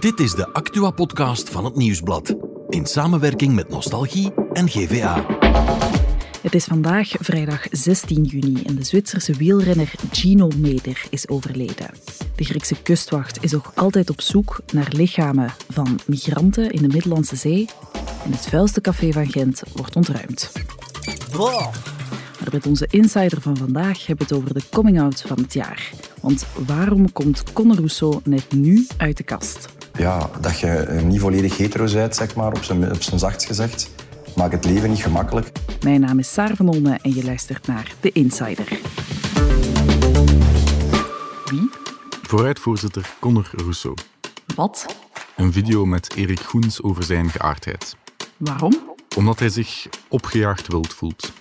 Dit is de Actua-podcast van het Nieuwsblad. In samenwerking met Nostalgie en GVA. Het is vandaag vrijdag 16 juni en de Zwitserse wielrenner Gino Meder is overleden. De Griekse kustwacht is nog altijd op zoek naar lichamen van migranten in de Middellandse Zee. En het vuilste café van Gent wordt ontruimd. Maar met onze insider van vandaag hebben we het over de coming-out van het jaar. Want waarom komt Conor Rousseau net nu uit de kast? ja, dat je niet volledig hetero bent, zeg maar, op zijn, op zijn zachtst gezegd. Maakt het leven niet gemakkelijk. Mijn naam is Saar van Olme en je luistert naar The Insider. Wie? Vooruitvoorzitter Conor Rousseau. Wat? Een video met Erik Goens over zijn geaardheid. Waarom? Omdat hij zich opgejaagd wild voelt.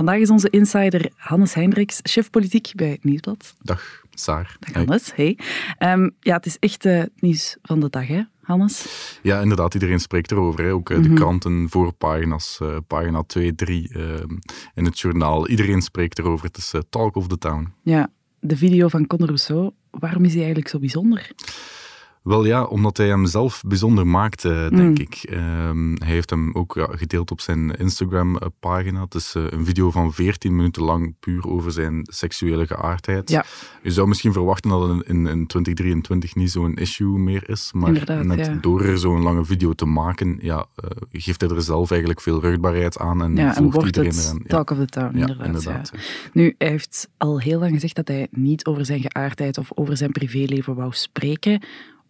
Vandaag is onze insider Hannes Hendricks, chef politiek bij het Nieuwsblad. Dag, Saar. Dag Hannes, hey. Um, ja, het is echt uh, het nieuws van de dag, hè, Hannes? Ja, inderdaad, iedereen spreekt erover. Hè. Ook uh, de mm -hmm. kranten, voorpagina's, uh, pagina 2, 3 in het journaal. Iedereen spreekt erover. Het is talk of the town. Ja, de video van Conor Rousseau, waarom is hij eigenlijk zo bijzonder? Wel ja, omdat hij hem zelf bijzonder maakte, denk mm. ik. Um, hij heeft hem ook ja, gedeeld op zijn Instagram-pagina. Het is uh, een video van 14 minuten lang puur over zijn seksuele geaardheid. Ja. Je zou misschien verwachten dat het in, in 2023 niet zo'n issue meer is. Maar Inderdaad, net ja. door er zo'n lange video te maken, ja, uh, geeft hij er zelf eigenlijk veel rugbaarheid aan. En ja, en wordt iedereen het eraan. talk of the town, inderdaad. inderdaad. Nu, hij heeft al heel lang gezegd dat hij niet over zijn geaardheid of over zijn privéleven wou spreken.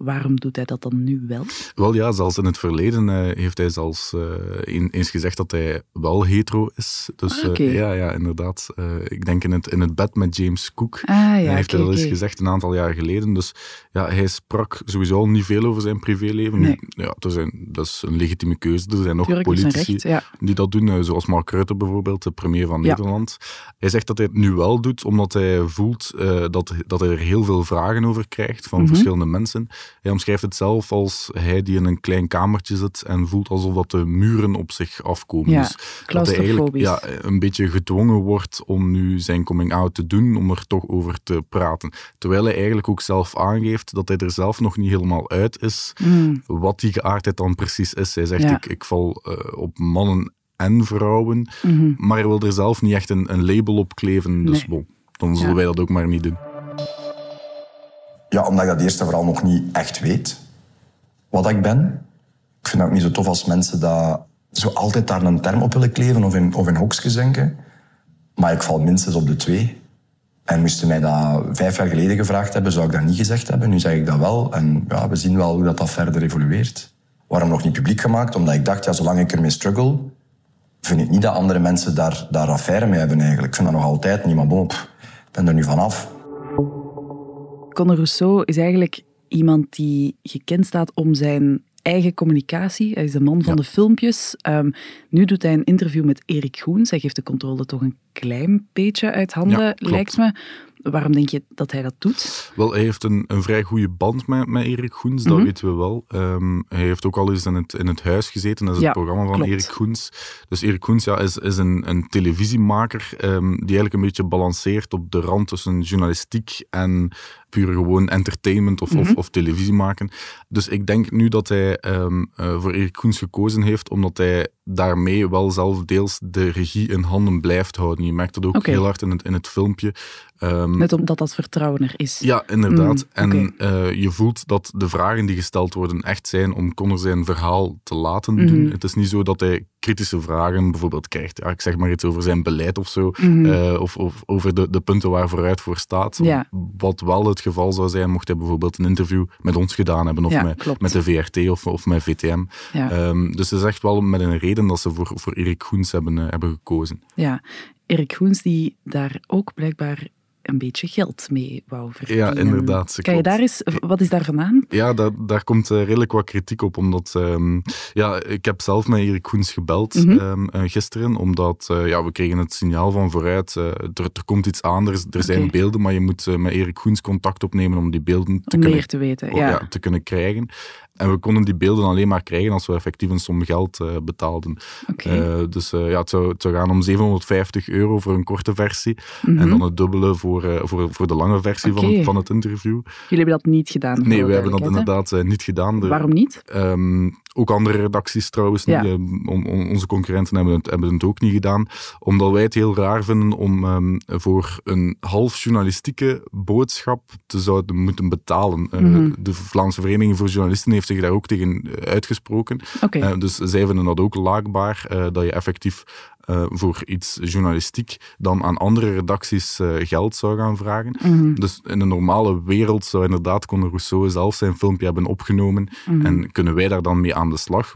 Waarom doet hij dat dan nu wel? Wel ja, zelfs in het verleden uh, heeft hij zelfs uh, een, eens gezegd dat hij wel hetero is. Dus Ah, uh, ja, ja, inderdaad. ik denk in het, in het bed met James Cook Ah ja, hij heeft dat al eens gezegd een aantal jaar geleden. Dus ja, hij sprak sowieso al niet veel over zijn privéleven. Nu, Nee. ja, er zijn, dat is een legitieme keuze. Er zijn nog Tuurlijk, politici recht, ja. die dat doen, eh, zoals Mark Rutte bijvoorbeeld, de premier van. Nederland. Hij zegt dat hij het nu wel doet, omdat hij voelt eh, dat, dat hij er heel veel vragen over krijgt van Mhm. verschillende mensen. Hij omschrijft het zelf als hij die in een klein kamertje zit en voelt alsof dat de muren op zich afkomen. Ja, dus dat hij eigenlijk ja, een beetje gedwongen wordt om nu zijn coming-out te doen, om er toch over te praten. Terwijl hij eigenlijk ook zelf aangeeft dat hij er zelf nog niet helemaal uit is Mm, wat die geaardheid dan precies is. Hij zegt, Ja. ik, ik val eh, op mannen en vrouwen, mhm. maar hij wil er zelf niet echt een, een label op kleven. Dus Nee. bon, dan zullen Ja. wij dat ook maar niet doen. Ja, omdat ik dat eerst en vooral nog niet echt weet wat ik ben. Ik vind het ook niet zo tof als mensen dat zo altijd daar een term op willen kleven of in, of in hokjes denken. Maar ik val minstens op de twee. En moesten mij dat vijf jaar geleden gevraagd hebben, zou ik dat niet gezegd hebben. Nu zeg ik dat wel. En ja, we zien wel hoe dat, dat verder evolueert. Waarom nog niet publiek gemaakt? Omdat ik dacht, ja, zolang ik ermee struggle, vind ik niet dat andere mensen daar, daar affaire mee hebben eigenlijk. Ik vind dat nog altijd niet, maar bon, ik ben er nu vanaf. Conor Rousseau is eigenlijk iemand die gekend staat om zijn eigen communicatie. Hij is de man van Ja. de filmpjes. Ehm, nu doet hij een interview met Erik Goens. Hij geeft de controle toch een klein beetje uit handen, Ja, lijkt me. Waarom denk je dat hij dat doet? Wel, hij heeft een, een vrij goede band met, met Erik Goens, dat Mhm. weten we wel. Ehm, hij heeft ook al eens in het, in het huis gezeten, dat is Ja, het programma van klopt. Erik Goens. Dus Erik Goens ja, is, is een, een televisiemaker ehm, die eigenlijk een beetje balanceert op de rand tussen journalistiek en puur gewoon entertainment of, Mhm. of, of televisie maken. Dus ik denk nu dat hij ehm, eh, voor Erik Goens gekozen heeft, omdat hij daarmee wel zelf deels de regie in handen blijft houden. Je merkt dat ook heel hard in het, in het filmpje. Ehm, Net omdat dat vertrouwen er is. ja, inderdaad. Mm, en eh, je voelt dat de vragen die gesteld worden echt zijn om Connor zijn verhaal te laten doen. Mhm. Het is niet zo dat hij kritische vragen bijvoorbeeld krijgt. Ja, ik zeg maar iets over zijn beleid of zo. Mhm. eh, of, of over de, de punten waar vooruit voor staat. Ja. Wat wel het geval zou zijn mocht hij bijvoorbeeld een interview met ons gedaan hebben. Of Ja, met, klopt. met de VRT of, of met VTM. Ja. Ehm, dus het is echt wel met een reden dat ze voor, voor Erik Goens hebben, eh, hebben gekozen. Ja, Erik Goens die daar ook blijkbaar een beetje geld mee wou verdienen. Ja, inderdaad, Kan je daar eens, wat is daar vandaan? Ja, daar, daar komt eh, redelijk wat kritiek op. Omdat, ehm, ja, ik heb zelf met Erik Koens gebeld eh, gisteren. Omdat eh, ja, we kregen het signaal van vooruit. er, er komt iets aan, er, er zijn beelden. Maar je moet met Erik Koens contact opnemen om die beelden te Om kunnen meer te weten, ja. te kunnen krijgen. En we konden die beelden alleen maar krijgen als we effectief een som geld uh, betaalden. Okay. dus ja, het zou, het, zou, gaan om 750 euro voor een korte versie en Mhm. dan het dubbele voor, voor, voor de lange versie van, van het interview. Jullie hebben dat niet gedaan? Nee, we hebben dat inderdaad niet gedaan. De- Waarom niet? Ehm, ook andere redacties trouwens, Ja. niet, on- on- onze concurrenten hebben het, hebben het ook niet gedaan, omdat wij het heel raar vinden om ehm, voor een half journalistieke boodschap te zouden moeten betalen. Eh, Mhm. De Vlaamse Vereniging voor Journalisten heeft zich daar ook tegen eh, uitgesproken. Eh, dus zij vinden dat ook laakbaar, eh, dat je effectief eh, voor iets journalistiek dan aan andere redacties eh, geld zou gaan vragen. Mhm. Dus in een normale wereld zou inderdaad Conor Rousseau zelf zijn filmpje hebben opgenomen Mhm. en kunnen wij daar dan mee aan de slag?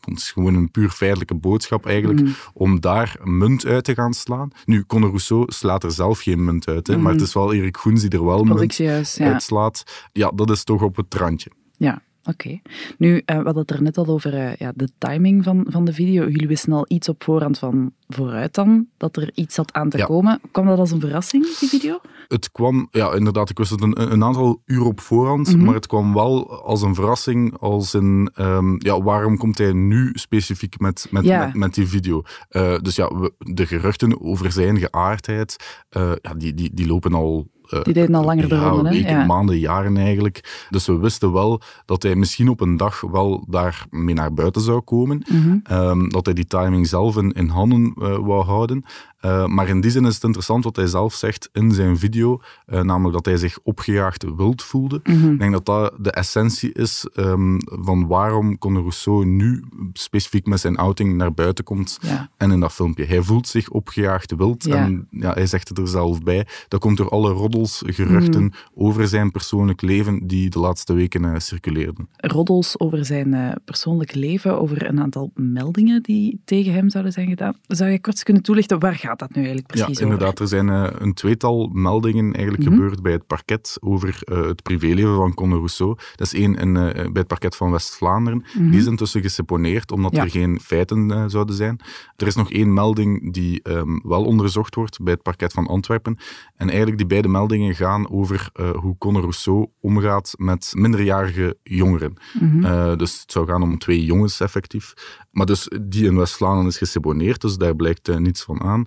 Het is gewoon een puur feitelijke boodschap eigenlijk, Mhm. om daar munt uit te gaan slaan. Nu, Conor Rousseau slaat er zelf geen munt uit, hè, maar het is wel Erik Goens die er wel munt ja. uitslaat. Ja, dat is toch op het randje. Ja, oké. Nu, eh, we hadden het er net al over eh, ja, de timing van, van de video. Jullie wisten al iets op voorhand van vooruit dan, dat er iets zat aan te Ja. komen. Kwam dat als een verrassing, die video? Het kwam, ja, inderdaad, ik wist het een, een aantal uur op voorhand, Mhm. maar het kwam wel als een verrassing, als een, ehm, ja, waarom komt hij nu specifiek met, met, Ja. met, met die video? Eh, dus ja, we- de geruchten over zijn geaardheid, ja, die, die, die lopen al... eh, Die deden al langer de ja, ronde, weken, Ja. maanden, jaren eigenlijk. Dus we wisten wel dat hij misschien op een dag wel daarmee naar buiten zou komen. Mhm. Ehm, dat hij die timing zelf in, in handen eh, wou houden. Eh, maar in die zin is het interessant wat hij zelf zegt in zijn video, eh, namelijk dat hij zich opgejaagd wild voelde. Mhm. Ik denk dat dat de essentie is ehm, van waarom Conor Rousseau nu specifiek met zijn outing naar buiten komt Ja. en in dat filmpje. Hij voelt zich opgejaagd wild Ja. en ja, hij zegt het er zelf bij. Dat komt door alle roddels, geruchten Mhm. over zijn persoonlijk leven die de laatste weken eh, circuleerden. Roddels over zijn persoonlijk leven, over een aantal meldingen die tegen hem zouden zijn gedaan. Zou je kort kunnen toelichten, waar gaat dat nu eigenlijk precies ja, over? inderdaad. Er zijn eh, een tweetal meldingen eigenlijk Mhm. gebeurd bij het parket over eh, het privéleven van Conor Rousseau. Dat is één eh, bij het parket van West-Vlaanderen. Mhm. Die is intussen geseponeerd, omdat Ja. er geen feiten zouden zijn. Er is nog één melding die ehm, wel onderzocht wordt bij het parket van Antwerpen. En eigenlijk die beide meldingen gaan over hoe Conor Rousseau omgaat met minderjarige jongeren. Mhm. Dus het zou gaan om twee jongens effectief. Maar dus die in West-Vlaanderen is geseponeerd, dus daar blijkt niets van aan.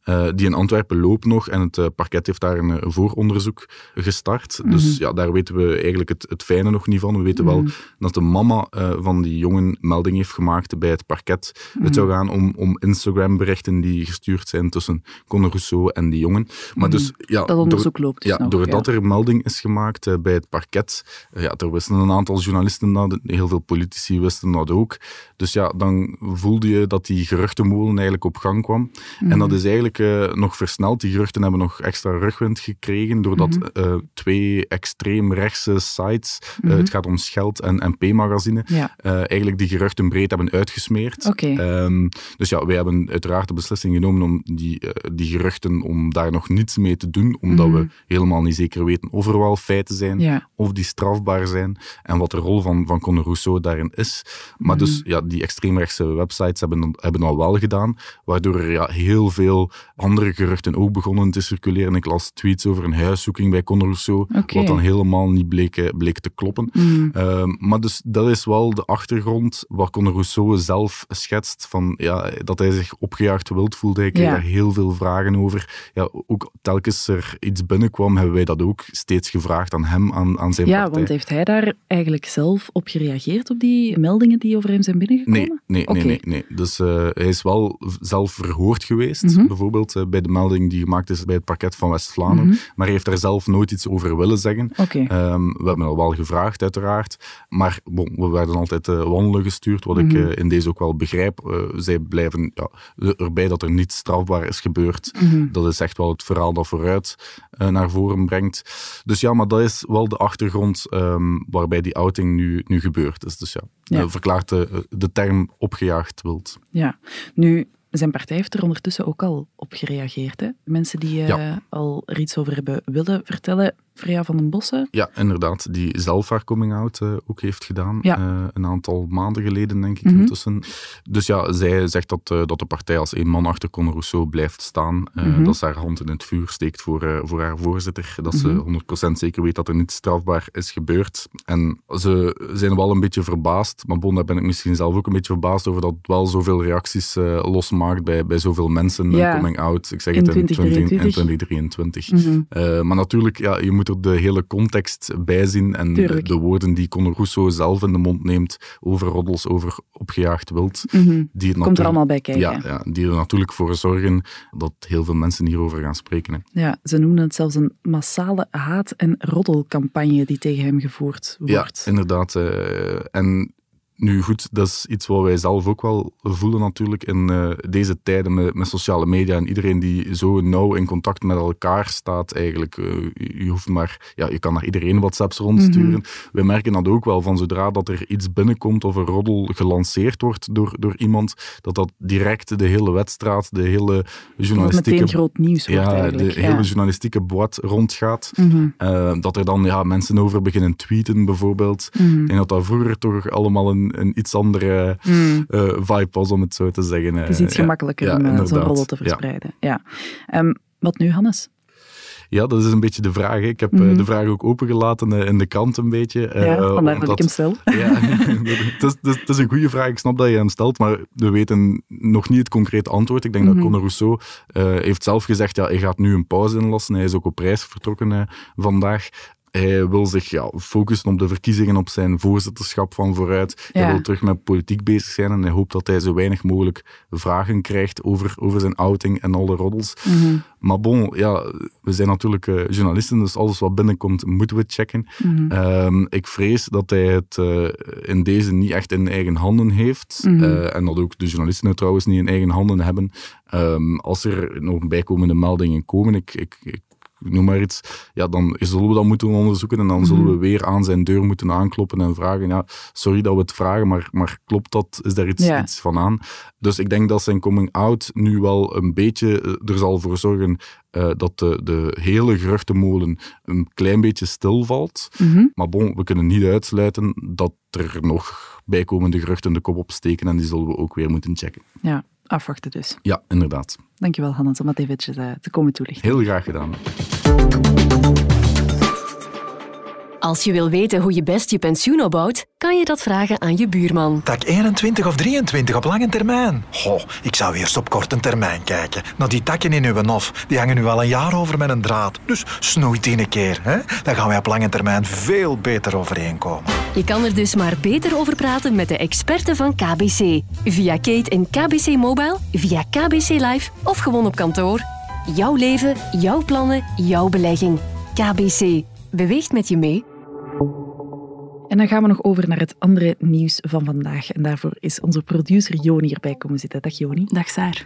Eh, die in Antwerpen loopt nog en het eh, parket heeft daar een, eh, vooronderzoek gestart. Dus Mhm. ja, daar weten we eigenlijk het, het fijne nog niet van. We weten wel Mhm. dat de mama van die jongen melding heeft gemaakt bij het parket. Het zou gaan om, om Instagram-berichten die gestuurd zijn tussen Conor Rousseau en die jongen. Maar Mhm. dus, ja, dat door- onderzoek loopt dus ja, nog. doordat ja. er melding is gemaakt bij het parket, ja, er wisten een aantal journalisten dat, heel veel politici wisten dat ook. Dus ja, dan voelde je dat die geruchtenmolen eigenlijk op gang kwam. En dat is eigenlijk eh, nog versneld. Die geruchten hebben nog extra rugwind gekregen, doordat Mhm. eh, twee extreem rechtse sites, eh, Mhm. het gaat om Scheld en Ja, eh, eigenlijk die geruchten breed hebben uitgesmeerd. Ehm, dus ja, wij hebben uiteraard de beslissing genomen om die, die geruchten, om daar nog niets mee te doen, omdat Mhm. we helemaal niet zeker weten of er wel feiten zijn, ja. of die strafbaar zijn, en wat de rol van, van Conor Rousseau daarin is. Maar Mhm. dus, ja, die extreemrechtse websites hebben, hebben dat wel gedaan, waardoor er ja, heel veel andere geruchten ook begonnen te circuleren. Ik las tweets over een huiszoeking bij Conor Rousseau, wat dan helemaal niet bleek, eh, bleek te kloppen. Mhm. Ehm, maar dus dat is wel de achtergrond waar Conor Rousseau zelf schetst, van, ja, dat hij zich opgejaagd wild voelde. Hij kreeg Ja. daar heel veel vragen over. Ja, ook telkens er iets binnenkwam, hebben wij dat ook steeds gevraagd aan hem, aan, aan zijn Ja, partij. want heeft hij daar eigenlijk zelf op gereageerd, op die meldingen die over hem zijn binnengekomen? Nee, nee, nee, nee, nee. Dus eh, hij is wel zelf verhoord geweest, Mhm. bijvoorbeeld eh, bij de melding die gemaakt is bij het parket van West-Vlaanderen, Mhm. maar hij heeft daar zelf nooit iets over willen zeggen. Ehm, we hebben al wel gevraagd, uiteraard. Maar bon, we werden altijd eh, wandelen gestuurd, wat ik Mhm. eh, in deze ook wel begrijp. Zij blijven ja, erbij dat er niets strafbaar is gebeurd. Mhm. Dat is echt wel het verhaal dat vooruit naar voren brengt. Dus ja, maar dat is wel de achtergrond ehm, waarbij die outing nu, nu gebeurd is. Dus ja, Ja. verklaart de, de term opgejaagd wild. Ja, nu, zijn partij heeft er ondertussen ook al op gereageerd. Hè? Mensen die Ja. al er iets over hebben willen vertellen. Freya van den Bossen. Ja, inderdaad. Die zelf haar coming-out uh, ook heeft gedaan. Ja. Uh, een aantal maanden geleden, denk ik, Mhm. intussen. Dus ja, zij zegt dat, uh, dat de partij als één man achter Conor Rousseau blijft staan. Mhm. Dat ze haar hand in het vuur steekt voor, voor haar voorzitter. Dat Mhm. ze 100% zeker weet dat er niets strafbaar is gebeurd. En ze zijn wel een beetje verbaasd. Maar bon, daar ben ik misschien zelf ook een beetje verbaasd over dat het wel zoveel reacties losmaakt bij, bij zoveel mensen. Ja. Coming-out. Ik zeg In het in 2023. 2023. Mhm. Maar natuurlijk, ja, je moet er de hele context bij zien en de, Tuurlijk. de woorden die Conor Rousseau zelf in de mond neemt over roddels, over opgejaagd wild. Mhm. Die het Komt er allemaal bij kijken. Ja, ja, die er natuurlijk voor zorgen dat heel veel mensen hierover gaan spreken. Hè. Ja, ze noemen het zelfs een massale haat- en roddelcampagne die tegen hem gevoerd Ja, wordt. inderdaad. eh, en nu goed, dat is iets wat wij zelf ook wel voelen natuurlijk in eh, deze tijden met, met sociale media en iedereen die zo nauw in contact met elkaar staat eigenlijk. eh, je hoeft maar, ja, je kan naar iedereen WhatsApps rondsturen. Mhm. Wij merken dat ook wel van zodra dat er iets binnenkomt of een roddel gelanceerd wordt door, door iemand, dat dat direct de hele wedstraat, de hele journalistieke... meteen groot nieuws wordt ja, de hele journalistieke boat rondgaat. Mhm. Eh, dat er dan ja, mensen over beginnen tweeten, bijvoorbeeld. Mhm. Denk dat dat vroeger toch allemaal een, een iets andere Mhm. eh, vibe was, om het zo te zeggen. Het is iets gemakkelijker om uh, zo'n roddel te verspreiden. Ja. Um, wat nu, Hannes? Ja, dat is een beetje de vraag. Hè. Ik heb mm -hmm. de vraag ook opengelaten in de krant een beetje. Ja, uh, vandaar dat ik hem stel. Ja, het, is, het, is, een goede vraag. Ik snap dat je hem stelt, maar we weten nog niet het concrete antwoord. Ik denk Mhm. mm -hmm. dat Conor Rousseau uh, heeft zelf gezegd, ja, hij gaat nu een pauze inlassen. Hij is ook op reis vertrokken vandaag. Hij wil zich ja, focussen op de verkiezingen, op zijn voorzitterschap van vooruit. Ja. Hij wil terug met politiek bezig zijn en hij hoopt dat hij zo weinig mogelijk vragen krijgt over, over zijn outing en alle roddels. Mm -hmm. Maar bon, ja, we zijn natuurlijk uh, journalisten, dus alles wat binnenkomt moeten we checken. Mm -hmm. um, ik vrees dat hij het uh, in deze niet echt in eigen handen heeft. Mhm. Mm -hmm. uh, en dat ook de journalisten het trouwens niet in eigen handen hebben. Um, als er nog bijkomende meldingen komen, ik, ik, ik noem maar iets, ja, dan zullen we dat moeten onderzoeken en dan Mhm. zullen we weer aan zijn deur moeten aankloppen en vragen, ja, sorry dat we het vragen, maar, maar klopt dat? Is daar iets, Ja. iets van aan? Dus ik denk dat zijn coming-out nu wel een beetje eh, er zal voor zorgen uh, dat de, de hele geruchtenmolen een klein beetje stilvalt. Mm -hmm. Maar bon, we kunnen niet uitsluiten dat er nog bijkomende geruchten de kop opsteken en die zullen we ook weer moeten checken. Ja, afwachten dus. Ja, inderdaad. Dankjewel Hannes om dat eventjes uh, te komen toelichten. Heel graag gedaan. Als je wil weten hoe je best je pensioen opbouwt, kan je dat vragen aan je buurman. Tak 21 of 23 op lange termijn? Goh, ik zou eerst op korte termijn kijken. Naar die takken in uw hof, die hangen nu al een jaar over met een draad. Dus snoei die een keer, hè? Dan gaan wij op lange termijn veel beter overeenkomen. Je kan er dus maar beter over praten met de experten van KBC. Via Kate en KBC Mobile, via KBC Live of gewoon op kantoor. Jouw leven, jouw plannen, jouw belegging. KBC. Beweegt met je mee. En dan gaan we nog over naar het andere nieuws van vandaag. En daarvoor is onze producer Joni hierbij komen zitten. Dag Joni. Dag Saar.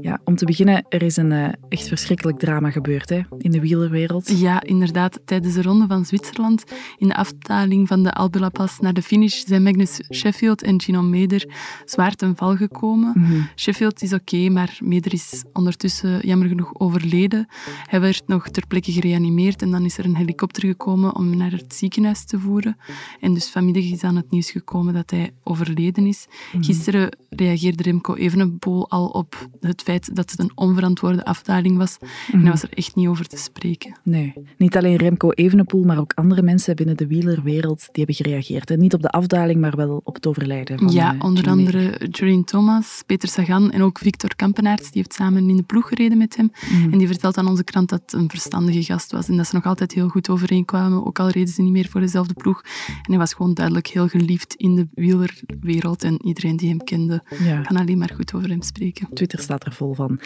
Ja, om te beginnen, er is een uh, echt verschrikkelijk drama gebeurd hè, in de wielerwereld. Ja, inderdaad. Tijdens de ronde van Zwitserland, in de afdaling van de Albula Pass naar de finish, zijn Magnus Sheffield en Gino Meder zwaar ten val gekomen. Mhm. Mm -hmm. Sheffield is oké, okay, maar Meder is ondertussen jammer genoeg overleden. Hij werd nog ter plekke gereanimeerd en dan is er een helikopter gekomen om hem naar het ziekenhuis te voeren. En dus vanmiddag is aan het nieuws gekomen dat hij overleden is. Mhm. Gisteren reageerde Remco Evenepoel al op het feit dat het een onverantwoorde afdaling was. Mhm. En daar was er echt niet over te spreken. Nee, niet alleen Remco Evenepoel, maar ook andere mensen binnen de wielerwereld die hebben gereageerd. En niet op de afdaling, maar wel op het overlijden van Ja, uh, onder andere Jorien Thomas, Peter Sagan en ook Victor Kampenaerts. Die heeft samen in de ploeg gereden met hem. Mhm. En die vertelt aan onze krant dat het een verstandige gast was en dat ze nog altijd heel goed overeenkwamen, ook al reden ze niet meer voor dezelfde ploeg. En hij was gewoon duidelijk heel geliefd in de wielerwereld en iedereen die hem kende Ja. kan alleen maar goed over hem spreken. Twitter staat er vol van.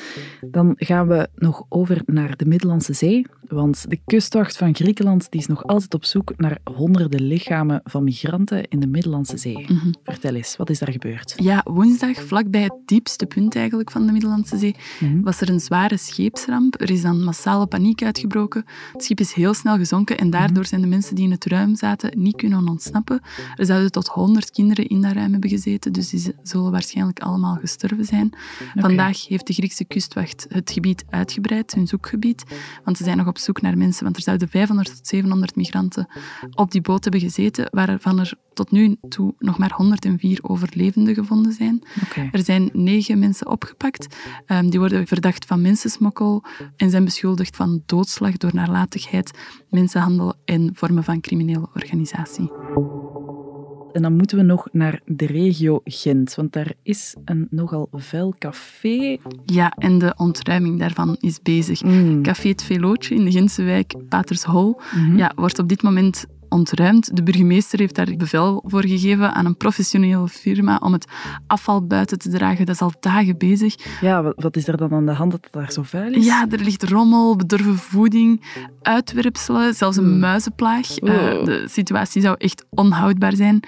Dan gaan we nog over naar de Middellandse Zee. Want de kustwacht van Griekenland die is nog altijd op zoek naar honderden lichamen van migranten in de Middellandse Zee. Mhm. Vertel eens, wat is daar gebeurd? Ja, woensdag, vlakbij het diepste punt eigenlijk van de Middellandse Zee, Mhm. was er een zware scheepsramp. Er is dan massale paniek uitgebroken. Het schip is heel snel gezonken en daardoor zijn de mensen die in het ruim zaten niet kunnen hem ontsnappen. Er zouden tot 100 kinderen in dat ruim hebben gezeten, dus die zullen waarschijnlijk allemaal gestorven zijn. Vandaag heeft de Griekse kustwacht het gebied uitgebreid, hun zoekgebied, want ze zijn nog op zoek naar mensen, want er zouden 500 tot 700 migranten op die boot hebben gezeten, waarvan er tot nu toe nog maar 104 overlevenden gevonden zijn. Er zijn negen mensen opgepakt. Ehm, die worden verdacht van mensensmokkel en zijn beschuldigd van doodslag door nalatigheid, mensenhandel en vormen van criminele organisatie. En dan moeten we nog naar de regio Gent, want daar is een nogal vuil café. Ja, en de ontruiming daarvan is bezig. Mm. Café Het Velootje in de Gentse wijk Patershol Mhm. ja, wordt op dit moment ontruimd. De burgemeester heeft daar bevel voor gegeven aan een professionele firma om het afval buiten te dragen. Dat is al dagen bezig. Ja, wat, is er dan aan de hand dat het daar zo vuil is? Ja, er ligt rommel, bedorven voeding, uitwerpselen, zelfs een Hmm. muizenplaag. Eh, Oh. de situatie zou echt onhoudbaar zijn.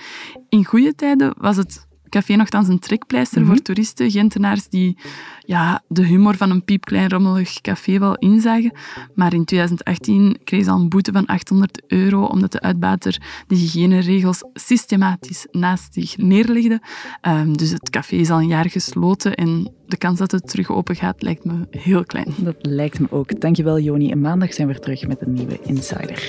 In goede tijden was het café nogthans een trekpleister Mhm. voor toeristen, Gentenaars die ja, de humor van een piepklein rommelig café wel inzagen. Maar in 2018 kreeg ze al een boete van 800 euro omdat de uitbater de hygiëneregels systematisch naast zich neerlegde. Ehm, dus het café is al een jaar gesloten en de kans dat het terug open gaat lijkt me heel klein. Dat lijkt me ook. Dankjewel, Joni. En maandag zijn we weer terug met een nieuwe Insider.